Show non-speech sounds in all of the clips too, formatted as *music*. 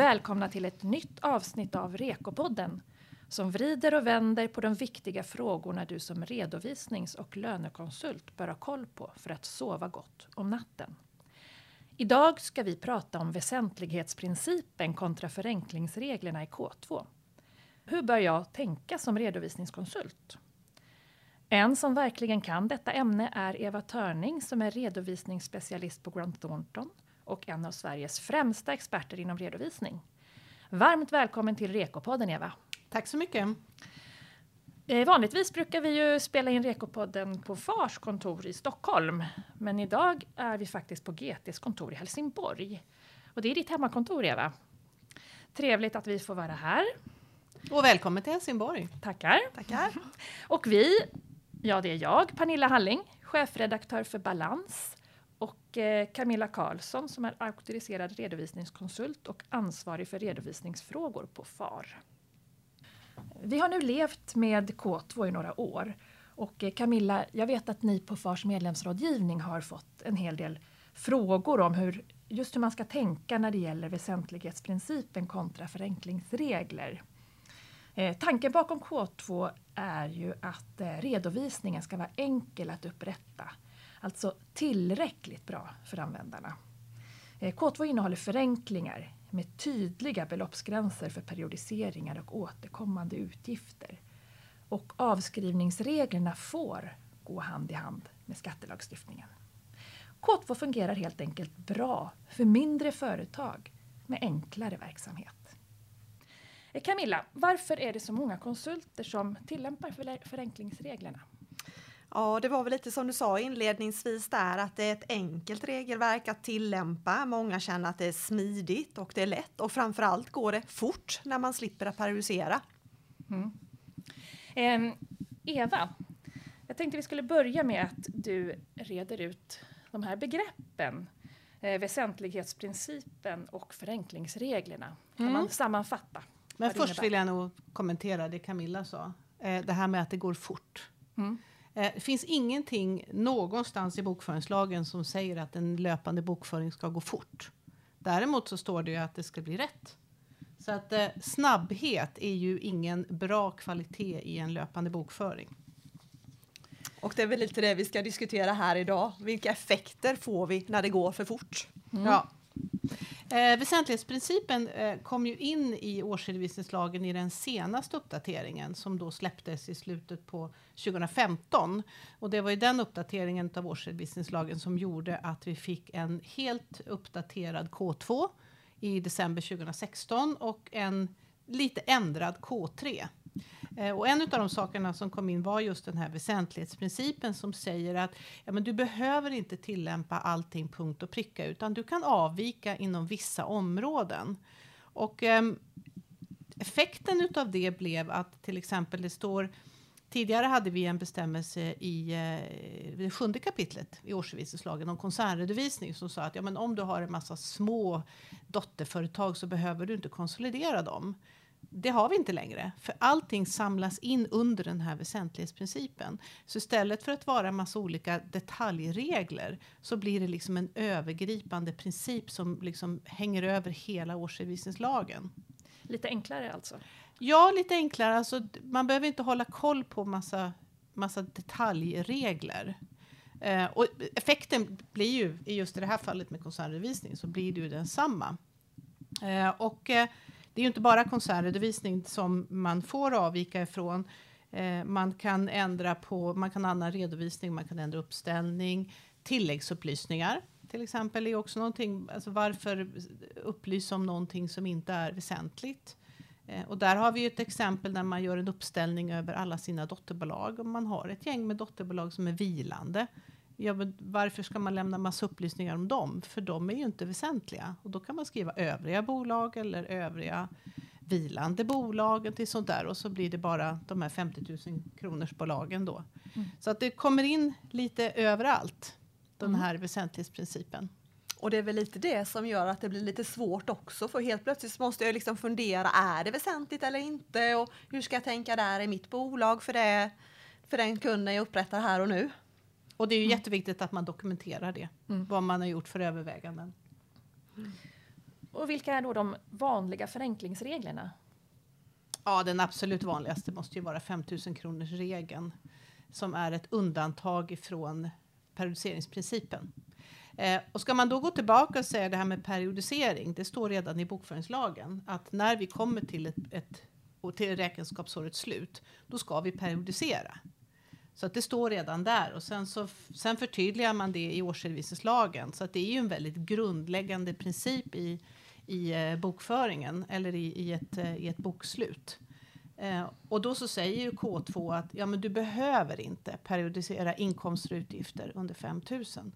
välkomna till ett nytt avsnitt av Rekopodden som vrider och vänder på de viktiga frågorna du som redovisnings och lönekonsult bör ha koll på för att sova gott om natten. Idag ska vi prata om väsentlighetsprincipen kontra förenklingsreglerna i K2. Hur bör jag tänka som redovisningskonsult? En som verkligen kan detta ämne är Eva Törning som är redovisningsspecialist på Grant Thornton och en av Sveriges främsta experter inom redovisning. Varmt välkommen till Rekopodden Eva. Tack så mycket. Eh, vanligtvis brukar vi ju spela in Rekopodden på FARs kontor i Stockholm. Men idag är vi faktiskt på GTs kontor i Helsingborg. Och det är ditt hemmakontor Eva. Trevligt att vi får vara här. Och välkommen till Helsingborg. Tackar. Tackar. Och vi, ja det är jag, Pernilla Halling, chefredaktör för Balans och eh, Camilla Karlsson som är auktoriserad redovisningskonsult och ansvarig för redovisningsfrågor på FAR. Vi har nu levt med K2 i några år och eh, Camilla, jag vet att ni på FARs medlemsrådgivning har fått en hel del frågor om hur, just hur man ska tänka när det gäller väsentlighetsprincipen kontra förenklingsregler. Eh, tanken bakom K2 är ju att eh, redovisningen ska vara enkel att upprätta. Alltså tillräckligt bra för användarna. Eh, K2 innehåller förenklingar med tydliga beloppsgränser för periodiseringar och återkommande utgifter. Och avskrivningsreglerna får gå hand i hand med skattelagstiftningen. K2 fungerar helt enkelt bra för mindre företag med enklare verksamhet. Eh, Camilla, varför är det så många konsulter som tillämpar förenklingsreglerna? Ja, det var väl lite som du sa inledningsvis där att det är ett enkelt regelverk att tillämpa. Många känner att det är smidigt och det är lätt och framförallt går det fort när man slipper att periodisera. Mm. Eh, Eva, jag tänkte vi skulle börja med att du reder ut de här begreppen. Eh, väsentlighetsprincipen och förenklingsreglerna. Kan mm. man sammanfatta? Men först vill jag nog kommentera det Camilla sa. Eh, det här med att det går fort. Mm. Eh, det finns ingenting någonstans i bokföringslagen som säger att en löpande bokföring ska gå fort. Däremot så står det ju att det ska bli rätt. Så att eh, snabbhet är ju ingen bra kvalitet i en löpande bokföring. Och det är väl lite det vi ska diskutera här idag. Vilka effekter får vi när det går för fort? Mm. Ja. Eh, väsentlighetsprincipen eh, kom ju in i årsredovisningslagen i den senaste uppdateringen som då släpptes i slutet på 2015. Och det var ju den uppdateringen av årsredovisningslagen som gjorde att vi fick en helt uppdaterad K2 i december 2016 och en lite ändrad K3 Eh, och en av de sakerna som kom in var just den här väsentlighetsprincipen som säger att ja, men du behöver inte tillämpa allting punkt och pricka utan du kan avvika inom vissa områden. Och eh, effekten av det blev att till exempel det står Tidigare hade vi en bestämmelse i eh, det sjunde kapitlet i årsredovisningslagen om koncernredovisning som sa att ja, men om du har en massa små dotterföretag så behöver du inte konsolidera dem det har vi inte längre, för allting samlas in under den här väsentlighetsprincipen. Så istället för att vara massa olika detaljregler så blir det liksom en övergripande princip som liksom hänger över hela årsredovisningslagen. Lite enklare alltså? Ja, lite enklare. Alltså, man behöver inte hålla koll på massa, massa detaljregler. Eh, och effekten blir ju, i just i det här fallet med koncernredovisning, så blir det ju densamma. Eh, och eh, det är ju inte bara koncernredovisning som man får avvika ifrån. Eh, man kan ändra på, man kan annan redovisning, man kan ändra uppställning, tilläggsupplysningar till exempel är också någonting. Alltså varför upplysa om någonting som inte är väsentligt? Eh, och där har vi ju ett exempel där man gör en uppställning över alla sina dotterbolag. Om man har ett gäng med dotterbolag som är vilande Ja, men varför ska man lämna massa upplysningar om dem? För de är ju inte väsentliga. Och då kan man skriva övriga bolag eller övriga vilande bolag till sånt där och så blir det bara de här 50 000 kronors bolagen då. Mm. Så att det kommer in lite överallt, den mm. här väsentlighetsprincipen. Och det är väl lite det som gör att det blir lite svårt också för helt plötsligt måste jag liksom fundera, är det väsentligt eller inte? Och hur ska jag tänka där i mitt bolag för det, för den kunden jag upprättar här och nu? Och det är ju mm. jätteviktigt att man dokumenterar det, mm. vad man har gjort för överväganden. Och vilka är då de vanliga förenklingsreglerna? Ja, den absolut vanligaste måste ju vara 5000 kronors regeln som är ett undantag ifrån periodiseringsprincipen. Eh, och ska man då gå tillbaka och säga det här med periodisering, det står redan i bokföringslagen att när vi kommer till ett, ett och till räkenskapsårets slut, då ska vi periodisera. Så att det står redan där och sen, så, sen förtydligar man det i årsredovisningslagen. Så att det är ju en väldigt grundläggande princip i, i eh, bokföringen eller i, i, ett, eh, i ett bokslut. Eh, och då så säger ju K2 att ja, men du behöver inte periodisera inkomster och utgifter under 5000.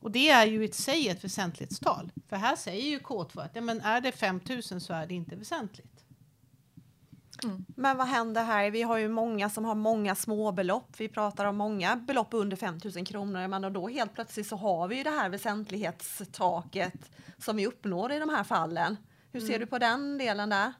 Och det är ju i sig ett väsentlighetstal. För här säger ju K2 att ja, men är det 5000 så är det inte väsentligt. Mm. Men vad händer här? Vi har ju många som har många småbelopp. Vi pratar om många belopp under 5 000 kronor. Men då helt plötsligt så har vi ju det här väsentlighetstaket som vi uppnår i de här fallen. Hur ser mm. du på den delen där?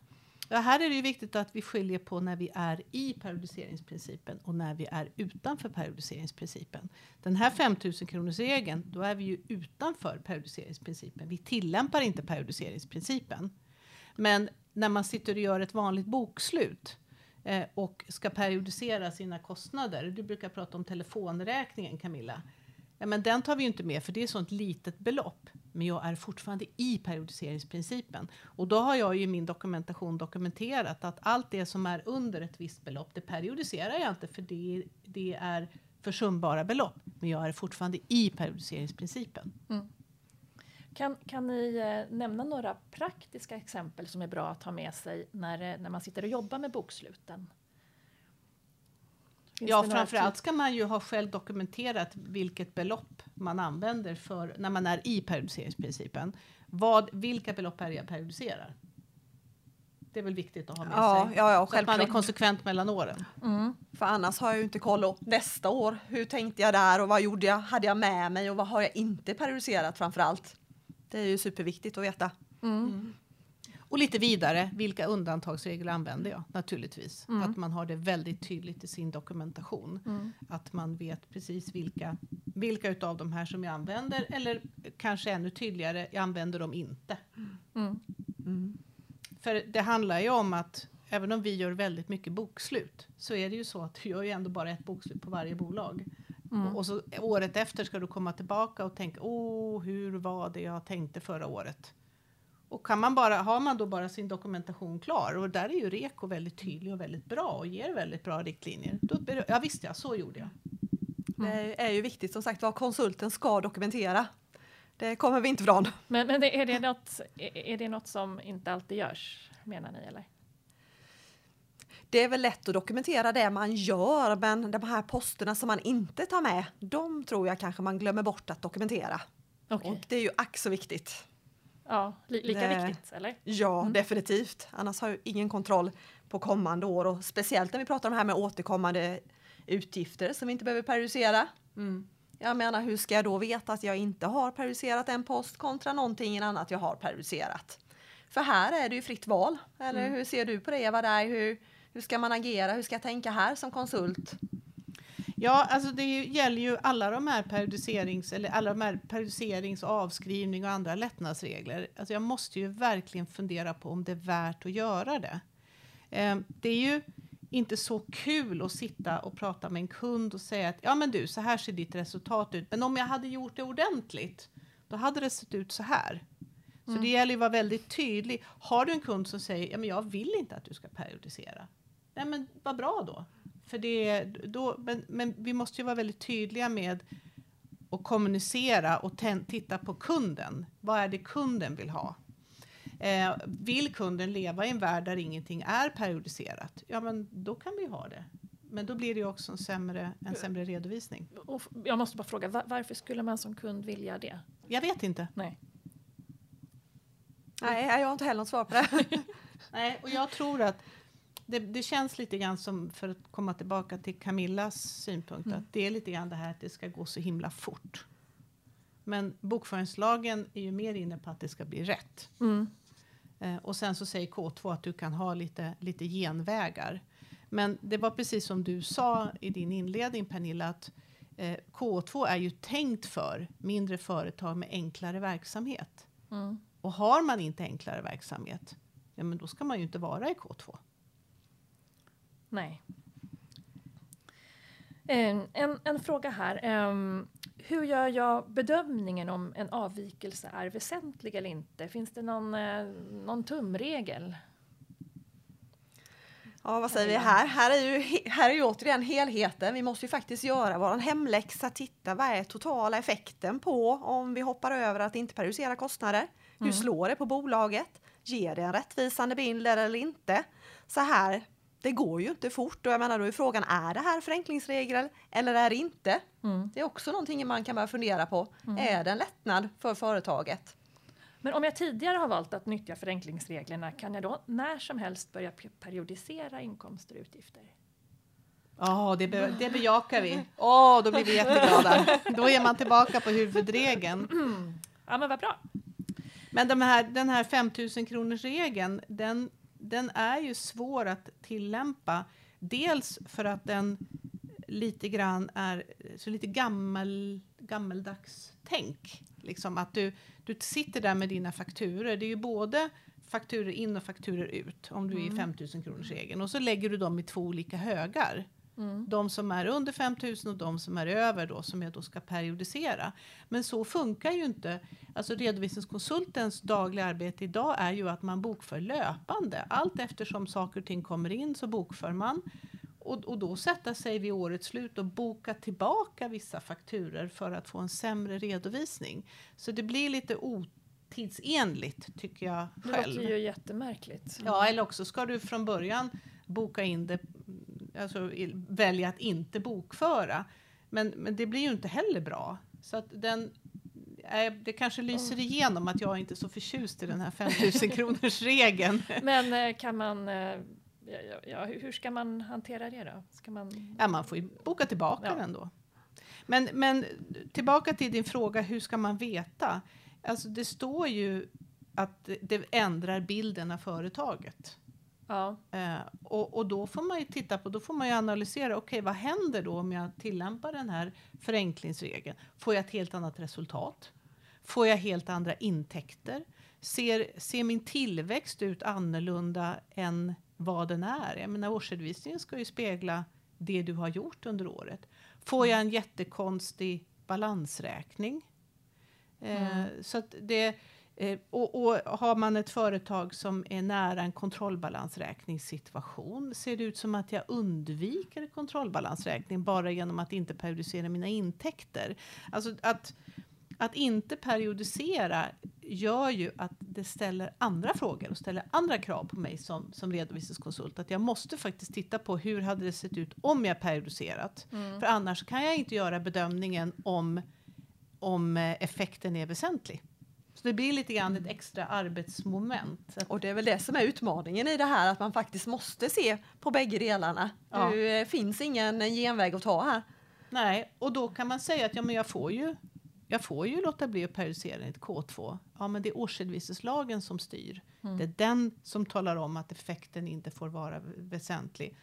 Ja, här är det ju viktigt att vi skiljer på när vi är i periodiseringsprincipen och när vi är utanför periodiseringsprincipen. Den här 5000 kronors regeln, då är vi ju utanför periodiseringsprincipen. Vi tillämpar inte periodiseringsprincipen. Men när man sitter och gör ett vanligt bokslut eh, och ska periodisera sina kostnader. Du brukar prata om telefonräkningen Camilla. Ja, men den tar vi inte med för det är sånt litet belopp. Men jag är fortfarande i periodiseringsprincipen. Och då har jag ju i min dokumentation dokumenterat att allt det som är under ett visst belopp, det periodiserar jag inte för det, det är försumbara belopp. Men jag är fortfarande i periodiseringsprincipen. Mm. Kan, kan ni eh, nämna några praktiska exempel som är bra att ha med sig när, eh, när man sitter och jobbar med boksluten? Finns ja, framförallt ska man ju ha själv dokumenterat vilket belopp man använder för när man är i periodiseringsprincipen. Vad, vilka belopp är det jag periodiserar? Det är väl viktigt att ha med ja, sig. Ja, ja, så att man är konsekvent mellan åren. Mm. För annars har jag ju inte koll på nästa år. Hur tänkte jag där och vad gjorde jag? Hade jag med mig och vad har jag inte periodiserat framför allt? Det är ju superviktigt att veta. Mm. Mm. Och lite vidare, vilka undantagsregler använder jag naturligtvis? Mm. Att man har det väldigt tydligt i sin dokumentation. Mm. Att man vet precis vilka, vilka utav de här som jag använder eller kanske ännu tydligare, jag använder dem inte. Mm. Mm. För det handlar ju om att även om vi gör väldigt mycket bokslut så är det ju så att vi gör ju ändå bara ett bokslut på varje bolag. Mm. Och så året efter ska du komma tillbaka och tänka, åh, hur var det jag tänkte förra året? Och kan man bara, har man då bara sin dokumentation klar och där är ju Reko väldigt tydlig och väldigt bra och ger väldigt bra riktlinjer. Då, ja visst ja, så gjorde jag. Mm. Det är ju viktigt som sagt vad konsulten ska dokumentera. Det kommer vi inte ifrån. Men, men är, det något, är det något som inte alltid görs menar ni eller? Det är väl lätt att dokumentera det man gör men de här posterna som man inte tar med, de tror jag kanske man glömmer bort att dokumentera. Okay. Och det är ju ack så viktigt. Ja, li lika det, viktigt eller? Ja, mm. definitivt. Annars har jag ingen kontroll på kommande år och speciellt när vi pratar om det här med återkommande utgifter som vi inte behöver periodisera. Mm. Jag menar, hur ska jag då veta att jag inte har periodiserat en post kontra någonting annat jag har periodiserat? För här är det ju fritt val. Eller mm. hur ser du på det Eva? Där? Hur, hur ska man agera? Hur ska jag tänka här som konsult? Ja, alltså det gäller ju alla de här periodiserings eller alla de här periodiserings och avskrivning och andra lättnadsregler. Alltså jag måste ju verkligen fundera på om det är värt att göra det. Eh, det är ju inte så kul att sitta och prata med en kund och säga att ja, men du, så här ser ditt resultat ut. Men om jag hade gjort det ordentligt, då hade det sett ut så här. Så mm. det gäller att vara väldigt tydlig. Har du en kund som säger ja, men jag vill inte att du ska periodisera. Nej, men vad bra då. För det, då men, men vi måste ju vara väldigt tydliga med att kommunicera och titta på kunden. Vad är det kunden vill ha? Eh, vill kunden leva i en värld där ingenting är periodiserat? Ja, men då kan vi ha det. Men då blir det också en sämre, en sämre redovisning. Och jag måste bara fråga, varför skulle man som kund vilja det? Jag vet inte. Nej. Nej, jag har inte heller något svar på det. *laughs* Nej, och jag tror att det, det, känns lite grann som, för att komma tillbaka till Camillas synpunkt, mm. att det är lite grann det här att det ska gå så himla fort. Men bokföringslagen är ju mer inne på att det ska bli rätt. Mm. Eh, och sen så säger K2 att du kan ha lite, lite genvägar. Men det var precis som du sa i din inledning Pernilla, att eh, K2 är ju tänkt för mindre företag med enklare verksamhet. Mm. Och har man inte enklare verksamhet, ja men då ska man ju inte vara i K2. Nej. En, en, en fråga här. Um, hur gör jag bedömningen om en avvikelse är väsentlig eller inte? Finns det någon, eh, någon tumregel? Ja, vad säger vi här? Här är, ju, här är ju återigen helheten. Vi måste ju faktiskt göra vår hemläxa, titta vad är totala effekten på om vi hoppar över att inte periodisera kostnader. Hur mm. slår det på bolaget? Ger det en rättvisande bild eller inte? Så här, det går ju inte fort och jag menar då är frågan, är det här förenklingsregler eller är det inte? Mm. Det är också någonting man kan börja fundera på. Mm. Är det en lättnad för företaget? Men om jag tidigare har valt att nyttja förenklingsreglerna kan jag då när som helst börja periodisera inkomster och utgifter? Ja, oh, det, be *laughs* det bejakar vi. Åh, oh, då blir vi jätteglada. *laughs* då är man tillbaka på huvudregeln. Ja, men vad bra. Men de här, den här 5000 kronors regeln, den, den är ju svår att tillämpa. Dels för att den lite grann är så lite gammel, gammeldags tänk. Liksom att du, du sitter där med dina fakturer. Det är ju både fakturer in och fakturer ut om du är i 5000 kronors regeln och så lägger du dem i två olika högar. Mm. De som är under 5000 och de som är över då som jag då ska periodisera. Men så funkar ju inte. Alltså redovisningskonsultens dagliga arbete idag är ju att man bokför löpande. Allt eftersom saker och ting kommer in så bokför man och, och då sätta sig vid årets slut och boka tillbaka vissa fakturer för att få en sämre redovisning. Så det blir lite otidsenligt tycker jag själv. Det låter ju jättemärkligt. Ja, eller också ska du från början boka in det, alltså välja att inte bokföra. Men, men det blir ju inte heller bra. Så att den, det kanske lyser igenom att jag inte är så förtjust i den här 5000 kronors regeln. *laughs* Men eh, kan man eh, ja, ja, hur ska man hantera det då? Ska man... Ja, man får ju boka tillbaka ja. den då. Men, men tillbaka till din fråga, hur ska man veta? Alltså det står ju att det ändrar bilden av företaget. Ja. Eh, och, och då får man ju titta på, då får man ju analysera, okej okay, vad händer då om jag tillämpar den här förenklingsregeln? Får jag ett helt annat resultat? Får jag helt andra intäkter? Ser, ser min tillväxt ut annorlunda än vad den är. Jag menar, årsredovisningen ska ju spegla det du har gjort under året. Får jag en jättekonstig balansräkning? Eh, mm. så det, eh, och, och, har man ett företag som är nära en kontrollbalansräkningssituation, ser det ut som att jag undviker kontrollbalansräkning bara genom att inte periodisera mina intäkter. Alltså att att inte periodisera gör ju att det ställer andra frågor och ställer andra krav på mig som, som redovisningskonsult. Att jag måste faktiskt titta på hur hade det sett ut om jag periodiserat. Mm. För annars kan jag inte göra bedömningen om, om eh, effekten är väsentlig. Så det blir lite grann ett mm. extra arbetsmoment. Och det är väl det som är utmaningen i det här, att man faktiskt måste se på bägge delarna. Ja. Det finns ingen genväg att ta här. Nej, och då kan man säga att ja, men jag får ju jag får ju låta bli att periodisera enligt K2. Ja, men det är årsredovisningslagen som styr. Mm. Det är den som talar om att effekten inte får vara väsentlig.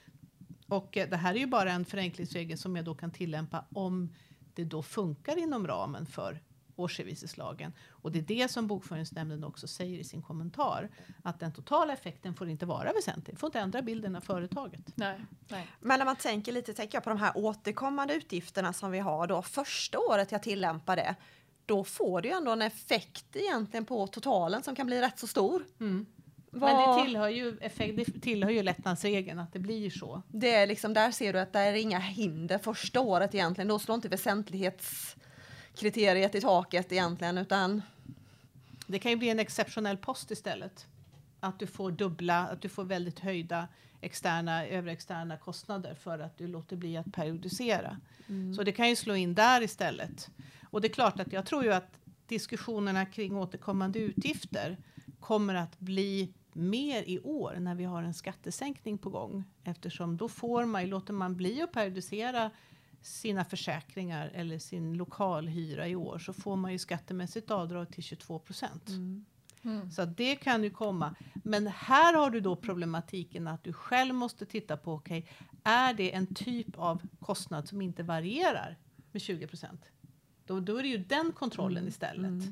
Och eh, det här är ju bara en förenklingsregel som jag då kan tillämpa om det då funkar inom ramen för årsredovisningslagen. Och det är det som Bokföringsnämnden också säger i sin kommentar. Att den totala effekten får inte vara väsentlig. får inte ändra bilden av företaget. Nej, nej. Men när man tänker lite, tänker jag på de här återkommande utgifterna som vi har då första året jag tillämpar det. Då får det ju ändå en effekt egentligen på totalen som kan bli rätt så stor. Mm. Men det tillhör ju, effekt, det tillhör ju lättnadsregeln att det blir så. Det är liksom, där ser du att det är inga hinder första året egentligen. Då slår inte väsentlighets kriteriet i taket egentligen utan det kan ju bli en exceptionell post istället. Att du får dubbla, att du får väldigt höjda externa, överexterna kostnader för att du låter bli att periodisera. Mm. Så det kan ju slå in där istället. Och det är klart att jag tror ju att diskussionerna kring återkommande utgifter kommer att bli mer i år när vi har en skattesänkning på gång. Eftersom då får man, låter man bli att periodisera sina försäkringar eller sin lokalhyra i år så får man ju skattemässigt avdrag till 22 procent. Mm. Mm. Så det kan ju komma. Men här har du då problematiken att du själv måste titta på, okej, okay, är det en typ av kostnad som inte varierar med 20 procent? Då, då är det ju den kontrollen mm. istället.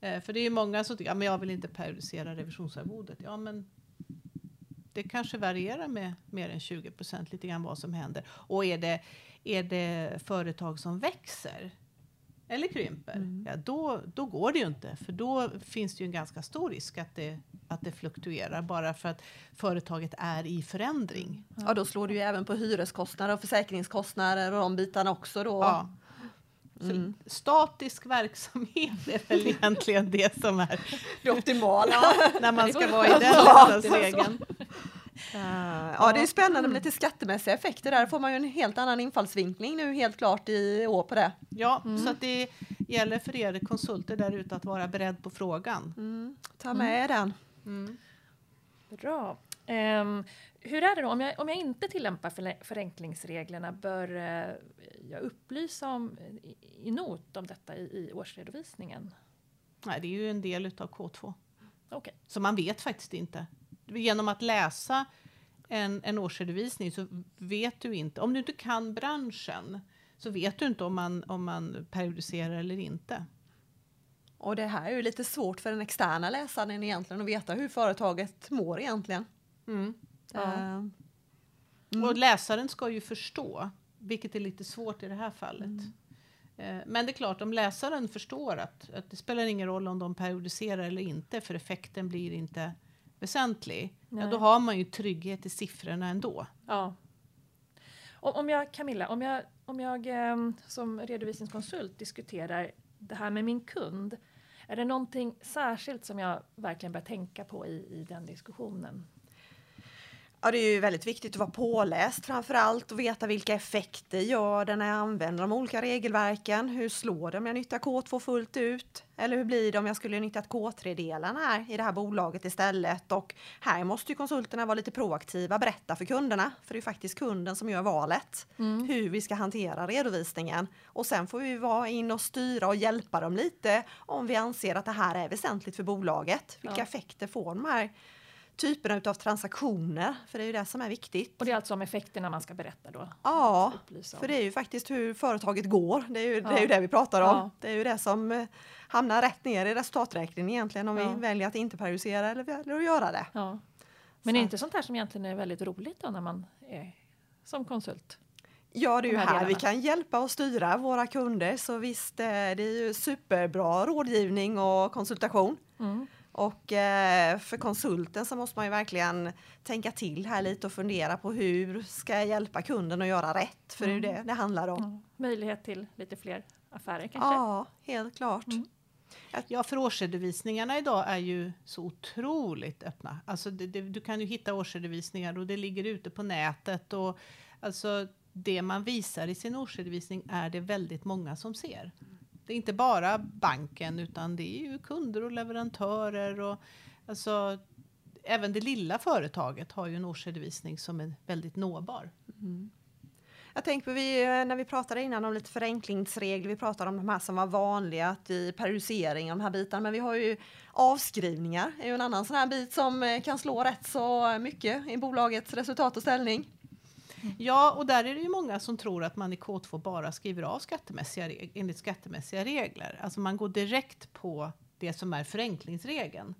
Eh, för det är ju många som tycker, ja, men jag vill inte periodisera revisionsarvodet. Ja, men det kanske varierar med mer än 20 procent, lite grann vad som händer. Och är det, är det företag som växer eller krymper, Mm. ja, då, då går det ju inte. För då finns det ju en ganska stor risk att det, att det fluktuerar bara för att företaget är i förändring. Ja, då slår det ju även på hyreskostnader och försäkringskostnader och de bitarna också då. Ja. Mm. Statisk verksamhet är väl egentligen det som är Det optimala. *laughs* när man ska vara i den Ja. Eh, ja, det är spännande med lite skattemässiga effekter. Där får man ju en helt annan infallsvinkling nu helt klart i år på det. Ja, så att det gäller för er konsulter där ute att vara beredd på frågan. Mm. Ta med den. Mm. Bra. Ehm, hur är det då om jag, om jag inte tillämpar förenklingsreglerna? Bör eh, jag upplysa om, i, i not om detta i, i årsredovisningen? Nej, det är ju en del utav K2. Okej. Så man vet faktiskt inte. Genom att läsa en, en årsredovisning så vet du inte, om du inte kan branschen, så vet du inte om man, om man periodiserar eller inte. Och det här är ju lite svårt för den externa läsaren egentligen att veta hur företaget mår egentligen. Mm. Ja. Eh, Och läsaren ska ju förstå, vilket är lite svårt i det här fallet. Mm. Eh, Men det är klart, om läsaren förstår att, att det spelar ingen roll om de periodiserar eller inte, för effekten blir inte väsentlig, ja, då har man ju trygghet i siffrorna ändå. Ja. Om, om jag, Camilla, om jag, om jag ehm, som redovisningskonsult diskuterar det här med min kund, är det någonting särskilt som jag verkligen bör tänka på i, i den diskussionen? Ja, det är ju väldigt viktigt att vara påläst framför allt och veta vilka effekter gör det när jag använder de olika regelverken. Hur slår det om jag nyttjar K2 fullt ut? Eller hur blir det om jag skulle nyttjat K3-delarna här i det här bolaget istället? Och här måste ju konsulterna vara lite proaktiva, berätta för kunderna, för det är faktiskt kunden som gör valet, hur vi ska hantera redovisningen. Och sen får vi vara in och styra och hjälpa dem lite om vi anser att det här är väsentligt för bolaget. Vilka Ja. effekter får de här typerna utav transaktioner, för det är ju det som är viktigt. Och det är alltså om effekterna man ska berätta då? Ja, för det är ju faktiskt hur företaget går. Det är ju, det, är Ja. ju det vi pratar om. Ja. Det är ju det som eh, hamnar rätt ner i resultaträkningen egentligen om Ja. vi väljer att inte periodisera eller väljer att göra det. Ja. Men är Så. inte sånt här som egentligen är väldigt roligt då när man är som konsult? Ja, det är ju De här här vi kan hjälpa och styra våra kunder. Så visst, eh, det är ju superbra rådgivning och konsultation. Mm. Och eh, för konsulten så måste man ju verkligen tänka till här lite och fundera på hur ska jag hjälpa kunden att göra rätt? För det är ju det det handlar om. Ja. Möjlighet till lite fler affärer kanske? Ja, helt klart. Mm. Ja, för årsredovisningarna idag är ju så otroligt öppna. Alltså det, det, du kan ju hitta årsredovisningar och det ligger ute på nätet. Och, alltså, det man visar i sin årsredovisning är det väldigt många som ser. Det är inte bara banken utan det är ju kunder och leverantörer. Och, alltså, även det lilla företaget har ju en årsredovisning som är väldigt nåbar. Mm. Jag tänker på vi, eh, när vi pratade innan om lite förenklingsregler, vi pratade om de här som var vanliga, att i periodisering och de här bitarna, men vi har ju avskrivningar, är ju en annan sån här bit som eh, kan slå rätt så mycket i bolagets resultat och ställning. Ja, och där är det ju många som tror att man i K2 bara skriver av skattemässiga enligt skattemässiga regler. Alltså man går direkt på det som är förenklingsregeln.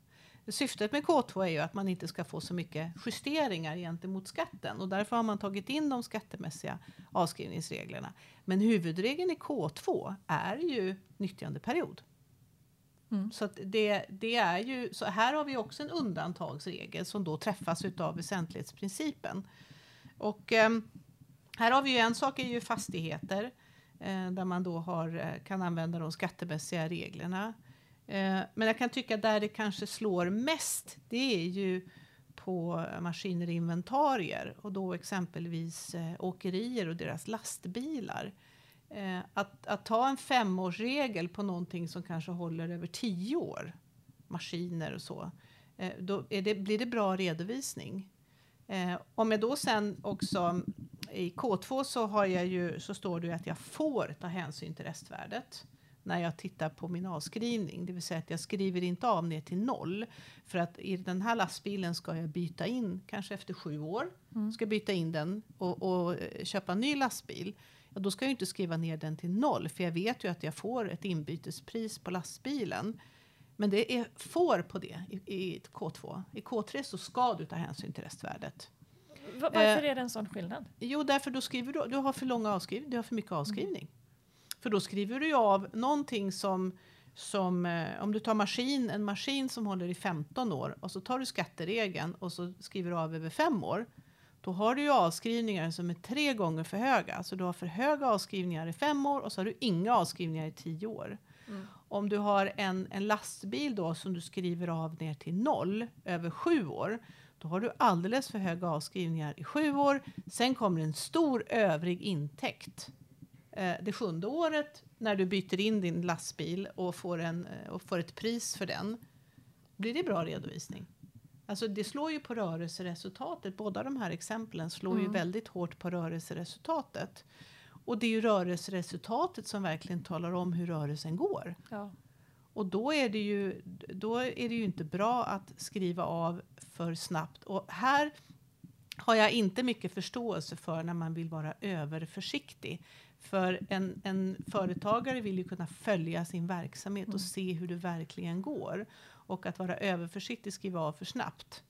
Syftet med K2 är ju att man inte ska få så mycket justeringar gentemot skatten och därför har man tagit in de skattemässiga avskrivningsreglerna. Men huvudregeln i K2 är ju nyttjandeperiod. Mm. Så det, det är ju, så här har vi också en undantagsregel som då träffas utav väsentlighetsprincipen. Och ehm, här har vi ju en sak är ju fastigheter eh, där man då har, eh, kan använda de skattemässiga reglerna. Eh, men jag kan tycka där det kanske slår mest, det är ju på maskiner och inventarier och då exempelvis eh, åkerier och deras lastbilar. Eh, att, att ta en femårsregel på någonting som kanske håller över tio år, maskiner och så, eh, då är det, blir det bra redovisning. Eh, om jag då sen också i K2 så, har jag ju, så står det ju att jag får ta hänsyn till restvärdet när jag tittar på min avskrivning. Det vill säga att jag skriver inte av ner till noll. För att i den här lastbilen ska jag byta in, kanske efter sju år, Mm. ska byta in den och, och eh, köpa en ny lastbil. Ja, då ska jag inte skriva ner den till noll, för jag vet ju att jag får ett inbytespris på lastbilen. Men det är får på det i, i K2. I K3 så ska du ta hänsyn till restvärdet. Va- Varför är det en sån skillnad? Jo, därför då skriver du, du har för långa avskrivning, du har för mycket avskrivning. För då skriver du av någonting som, som eh, om du tar maskin, en maskin som håller i 15 år och så tar du skatteregeln och så skriver du av över fem år. Då har du ju avskrivningar som är tre gånger för höga. Så du har för höga avskrivningar i fem år och så har du inga avskrivningar i tio år. Om du har en, en lastbil då som du skriver av ner till noll över sju år, då har du alldeles för höga avskrivningar i sju år. Sen kommer en stor övrig intäkt eh, det sjunde året när du byter in din lastbil och får, en, eh, och får ett pris för den. Blir det bra redovisning? Alltså det slår ju på rörelseresultatet. Båda de här exemplen slår ju väldigt hårt på rörelseresultatet. Och det är ju rörelseresultatet som verkligen talar om hur rörelsen går. Ja. Och då är, det ju, då är det ju inte bra att skriva av för snabbt. Och här har jag inte mycket förståelse för när man vill vara överförsiktig. För en, en företagare vill ju kunna följa sin verksamhet och se hur det verkligen går. Och att vara överförsiktig, skriva av för snabbt.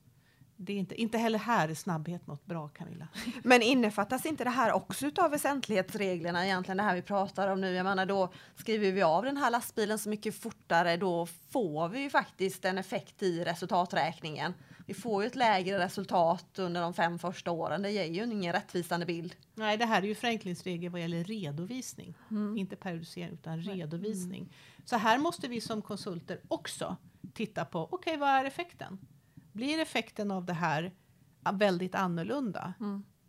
Det är inte, inte heller här är snabbhet något bra Camilla. *laughs* Men innefattas inte det här också utav väsentlighetsreglerna egentligen det här vi pratar om nu? Jag menar då skriver vi av den här lastbilen så mycket fortare då får vi ju faktiskt en effekt i resultaträkningen. Vi får ju ett lägre resultat under de fem första åren. Det ger ju ingen rättvisande bild. Nej, det här är ju förenklingsregler vad gäller redovisning. Inte periodisering utan redovisning. Så här måste vi som konsulter också titta på, okej vad är effekten? Blir effekten av det här väldigt annorlunda?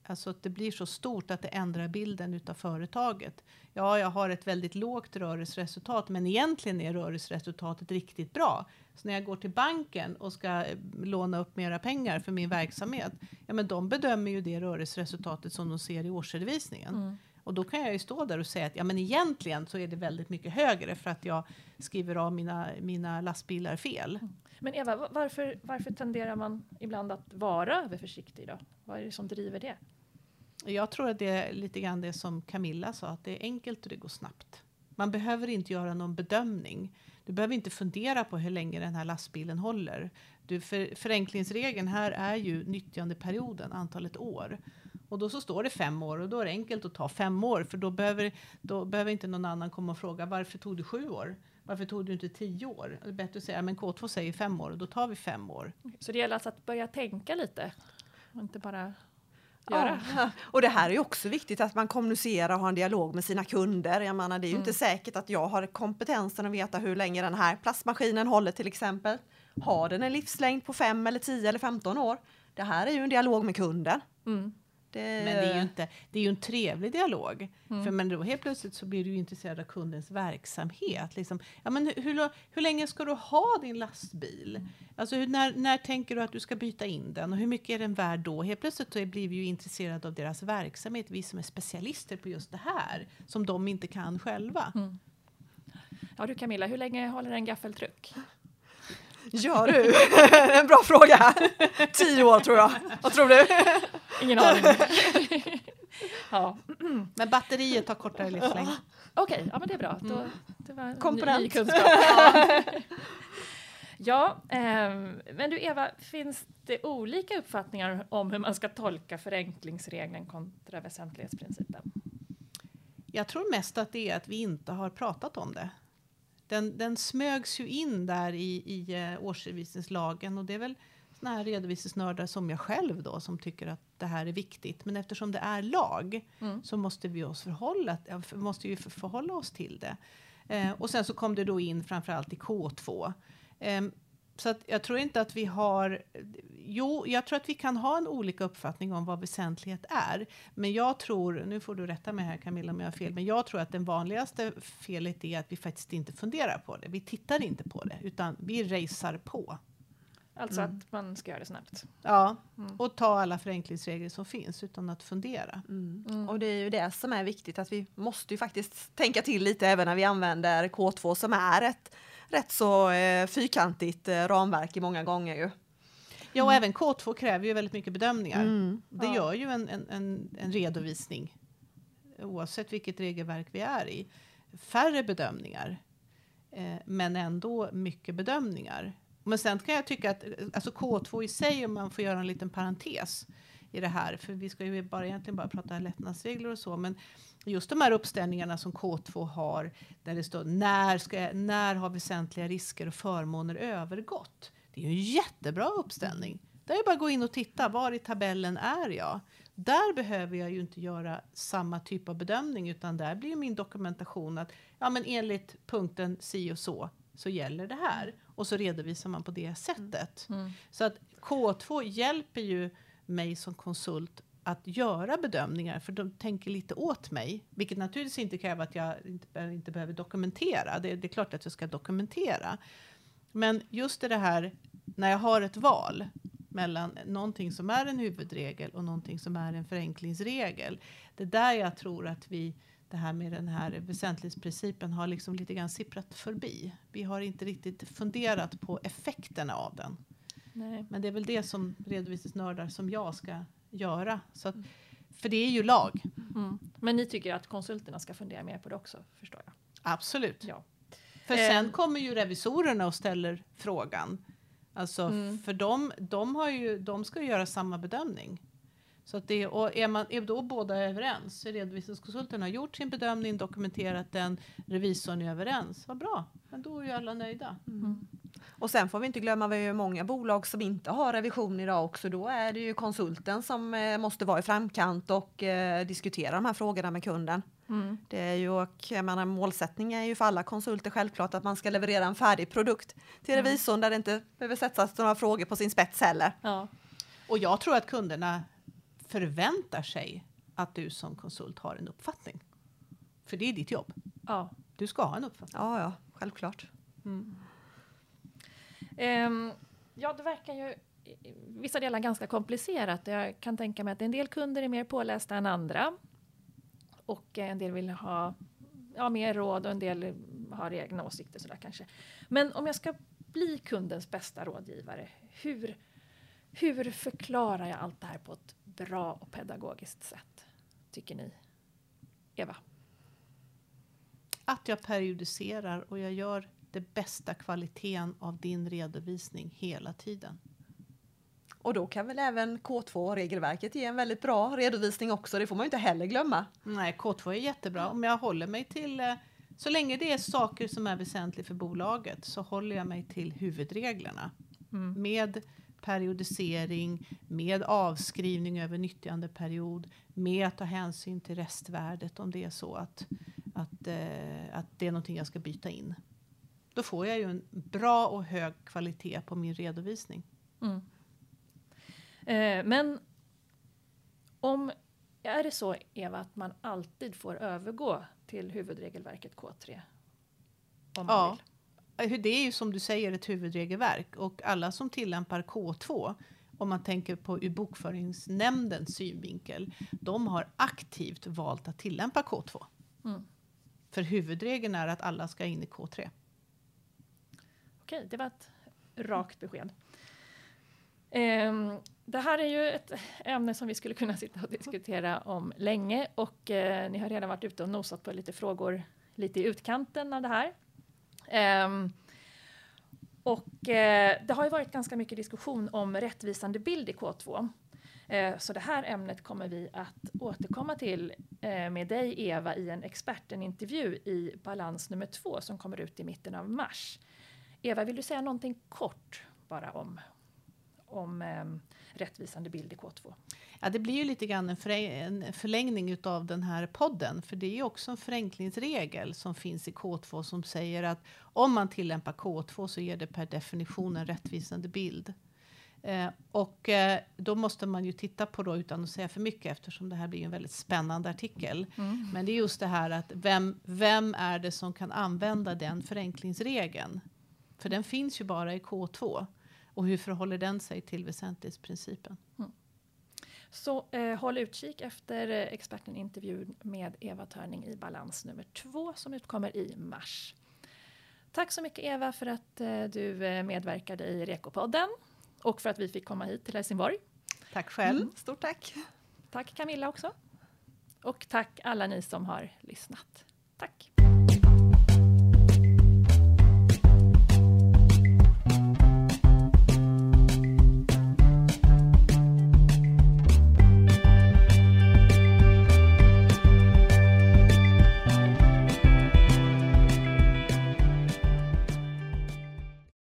Alltså att det blir så stort att det ändrar bilden utav företaget. Ja, jag har ett väldigt lågt rörelseresultat, men egentligen är rörelseresultatet riktigt bra. Så när jag går till banken och ska eh, låna upp mera pengar för min verksamhet, ja men de bedömer ju det rörelseresultatet som de ser i årsredovisningen. Och då kan jag ju stå där och säga att ja, men egentligen så är det väldigt mycket högre för att jag skriver av mina, mina lastbilar fel. Men Eva, va- varför, varför tenderar man ibland att vara överförsiktig då? Vad är det som driver det? Jag tror att det är lite grann det som Camilla sa, att det är enkelt och det går snabbt. Man behöver inte göra någon bedömning. Du behöver inte fundera på hur länge den här lastbilen håller. Du, för, förenklingsregeln här är ju nyttjandeperioden, antalet år. Och då så står det fem år och då är det enkelt att ta fem år för då behöver, då behöver inte någon annan komma och fråga varför tog du sju år? Varför tog du inte tio år? Det är bättre att säga men K2 säger fem år och då tar vi fem år. Så det gäller alltså att börja tänka lite och inte bara. Ja. Och det här är också viktigt att man kommunicerar och har en dialog med sina kunder. Jag menar, det är ju inte säkert att jag har kompetensen att veta hur länge den här plastmaskinen håller till exempel. Har den en livslängd på 5 eller 10 eller 15 år? Det här är ju en dialog med kunden. Mm. Det, Men det är ju inte, det är ju en trevlig dialog. För men då helt plötsligt så blir du ju intresserad av kundens verksamhet. Liksom, ja, men hur, hur, hur länge ska du ha din lastbil? Alltså hur, när, när tänker du att du ska byta in den och hur mycket är den värd då? Helt plötsligt så blir vi ju intresserade av deras verksamhet, vi som är specialister på just det här, som de inte kan själva. Ja du Camilla, hur länge håller en gaffeltruck? Gör du? *laughs* en bra fråga. 10 år tror jag. Vad tror du? Ingen aning. *laughs* ja, Men batteriet har kortare livslängd. okej, ja men det är bra. Då, det var en ny, ny kunskap. *laughs* ja, ehm, men du Eva, finns det olika uppfattningar om hur man ska tolka förenklingsregeln kontra väsentlighetsprincipen? Jag tror mest att det är att vi inte har pratat om det. Den, den smögs ju in där i, i eh, årsredovisningslagen och det är väl såna här redovisningsnördar som jag själv då som tycker att det här är viktigt. Men eftersom det är lag Mm. så måste vi oss förhålla, måste för, förhålla oss till det. Eh, och sen så kom det då in framförallt i K2. Ehm, så att jag tror inte att vi har... Jo, jag tror att vi kan ha en olika uppfattning om vad väsentlighet är. Men jag tror, nu får du rätta mig här Camilla om jag har fel, men jag tror att den vanligaste felet är att vi faktiskt inte funderar på det. Vi tittar inte på det, utan vi racear på. Alltså att man ska göra det snabbt. Ja, och ta alla förenklingsregler som finns utan att fundera. Mm. Och det är ju det som är viktigt att vi måste ju faktiskt tänka till lite även när vi använder K2 som är ett rätt så eh, fyrkantigt eh, ramverk i många gånger ju. Ja, och även K2 kräver ju väldigt mycket bedömningar. Mm. Det gör ju en, en, en, en redovisning oavsett vilket regelverk vi är i. Färre bedömningar. Eh, men ändå mycket bedömningar. Men sen kan jag tycka att alltså K2 i sig, om man får göra en liten parentes i det här, för vi ska ju bara, egentligen bara prata lättnadsregler och så, men just de här uppställningarna som K2 har, där det står när, ska när har väsentliga risker och förmåner övergått? Det är ju en jättebra uppställning. Där är bara att gå in och titta, var i tabellen är jag? Där behöver jag ju inte göra samma typ av bedömning, utan där blir min dokumentation att ja, men enligt punkten si och så, så gäller det här. Och så redovisar man på det sättet. Mm. Så att K2 hjälper ju mig som konsult att göra bedömningar, för de tänker lite åt mig, vilket naturligtvis inte kräver att jag inte, inte behöver dokumentera. Det, det är klart att jag ska dokumentera. Men just det här när jag har ett val mellan någonting som är en huvudregel och någonting som är en förenklingsregel. Det är där jag tror att vi, det här med den här väsentlighetsprincipen har liksom lite grann sipprat förbi. Vi har inte riktigt funderat på effekterna av den. Nej. Men det är väl det som redovisningsnördar som jag ska göra. Så att, för det är ju lag. Mm. Men ni tycker att konsulterna ska fundera mer på det också, förstår jag? Absolut. Ja. För Eh. sen kommer ju revisorerna och ställer frågan. Alltså, Mm. för de, de, har ju, de ska ju göra samma bedömning. Så att det, och är, man, är då båda överens, redovisningskonsulten har gjort sin bedömning, dokumenterat den, revisorn är överens, vad bra, men då är ju alla nöjda. Mm. Och sen får vi inte glömma, vi har många bolag som inte har revision idag också. Då är det ju konsulten som eh, måste vara i framkant och eh, diskutera de här frågorna med kunden. Mm. Det är ju, och jag menar, målsättning är ju för alla konsulter självklart att man ska leverera en färdig produkt till Mm. revisorn där det inte behöver sättas några frågor på sin spets heller. Ja. Och jag tror att kunderna förväntar sig att du som konsult har en uppfattning. För det är ditt jobb. ja. Du ska ha en uppfattning. Ja, ja, självklart. Ehm, ja, det verkar ju i vissa delar ganska komplicerat. Jag kan tänka mig att en del kunder är mer pålästa än andra. Och en del vill ha ja, mer råd och en del har egna åsikter sådär kanske. Men om jag ska bli kundens bästa rådgivare, hur, hur förklarar jag allt det här på ett bra och pedagogiskt sätt? Tycker ni? Eva? Att jag periodiserar och jag gör det bästa kvaliteten av din redovisning hela tiden. Och då kan väl även K2-regelverket ge en väldigt bra redovisning också. Det får man ju inte heller glömma. Nej, K2 är jättebra. Om jag håller mig till... eh, Så länge det är saker som är väsentligt för bolaget så håller jag mig till huvudreglerna. Mm. Med periodisering, med avskrivning över nyttjandeperiod, med att ta hänsyn till restvärdet om det är så att, att, eh, att det är någonting jag ska byta in. Då får jag ju en bra och hög kvalitet på min redovisning. Mm. Eh, men om är det så, Eva, att man alltid får övergå till huvudregelverket K3? Om man Ja. vill. Eh, Det är ju som du säger ett huvudregelverk och alla som tillämpar K2 om man tänker på ur bokföringsnämndens synvinkel, de har aktivt valt att tillämpa K2. Mm. För huvudregeln är att alla ska in i K3. Okej, det var ett rakt besked. Ehm, det här är ju ett ämne som vi skulle kunna sitta och diskutera om länge och eh, ni har redan varit ute och nosat på lite frågor lite i utkanten av det här. Um, och eh, det har ju varit ganska mycket diskussion om rättvisande bild i K2. Eh, så det här ämnet kommer vi att återkomma till eh, med dig Eva i en expertenintervju i balans nummer två som kommer ut i mitten av mars. Eva, vill du säga någonting kort bara om, om eh, rättvisande bild i K2? Ja, det blir ju lite grann en, en förlängning av den här podden, för det är ju också en förenklingsregel som finns i K2 som säger att om man tillämpar K2 så ger det per definition en rättvisande bild. Eh, och eh, då måste man ju titta på då utan att säga för mycket eftersom det här blir en väldigt spännande artikel. Men det är just det här att vem, vem är det som kan använda den förenklingsregeln? För den finns ju bara i K2. Och hur förhåller den sig till väsentlighetsprincipen? Så eh, håll utkik efter eh, experten intervjun med Eva Törning i balans nummer två som utkommer i mars. Tack så mycket Eva för att eh, du eh, medverkade i Rekopodden och för att vi fick komma hit till Helsingborg. Tack själv. Mm, stort tack! Tack Camilla också. Och tack alla ni som har lyssnat. Tack!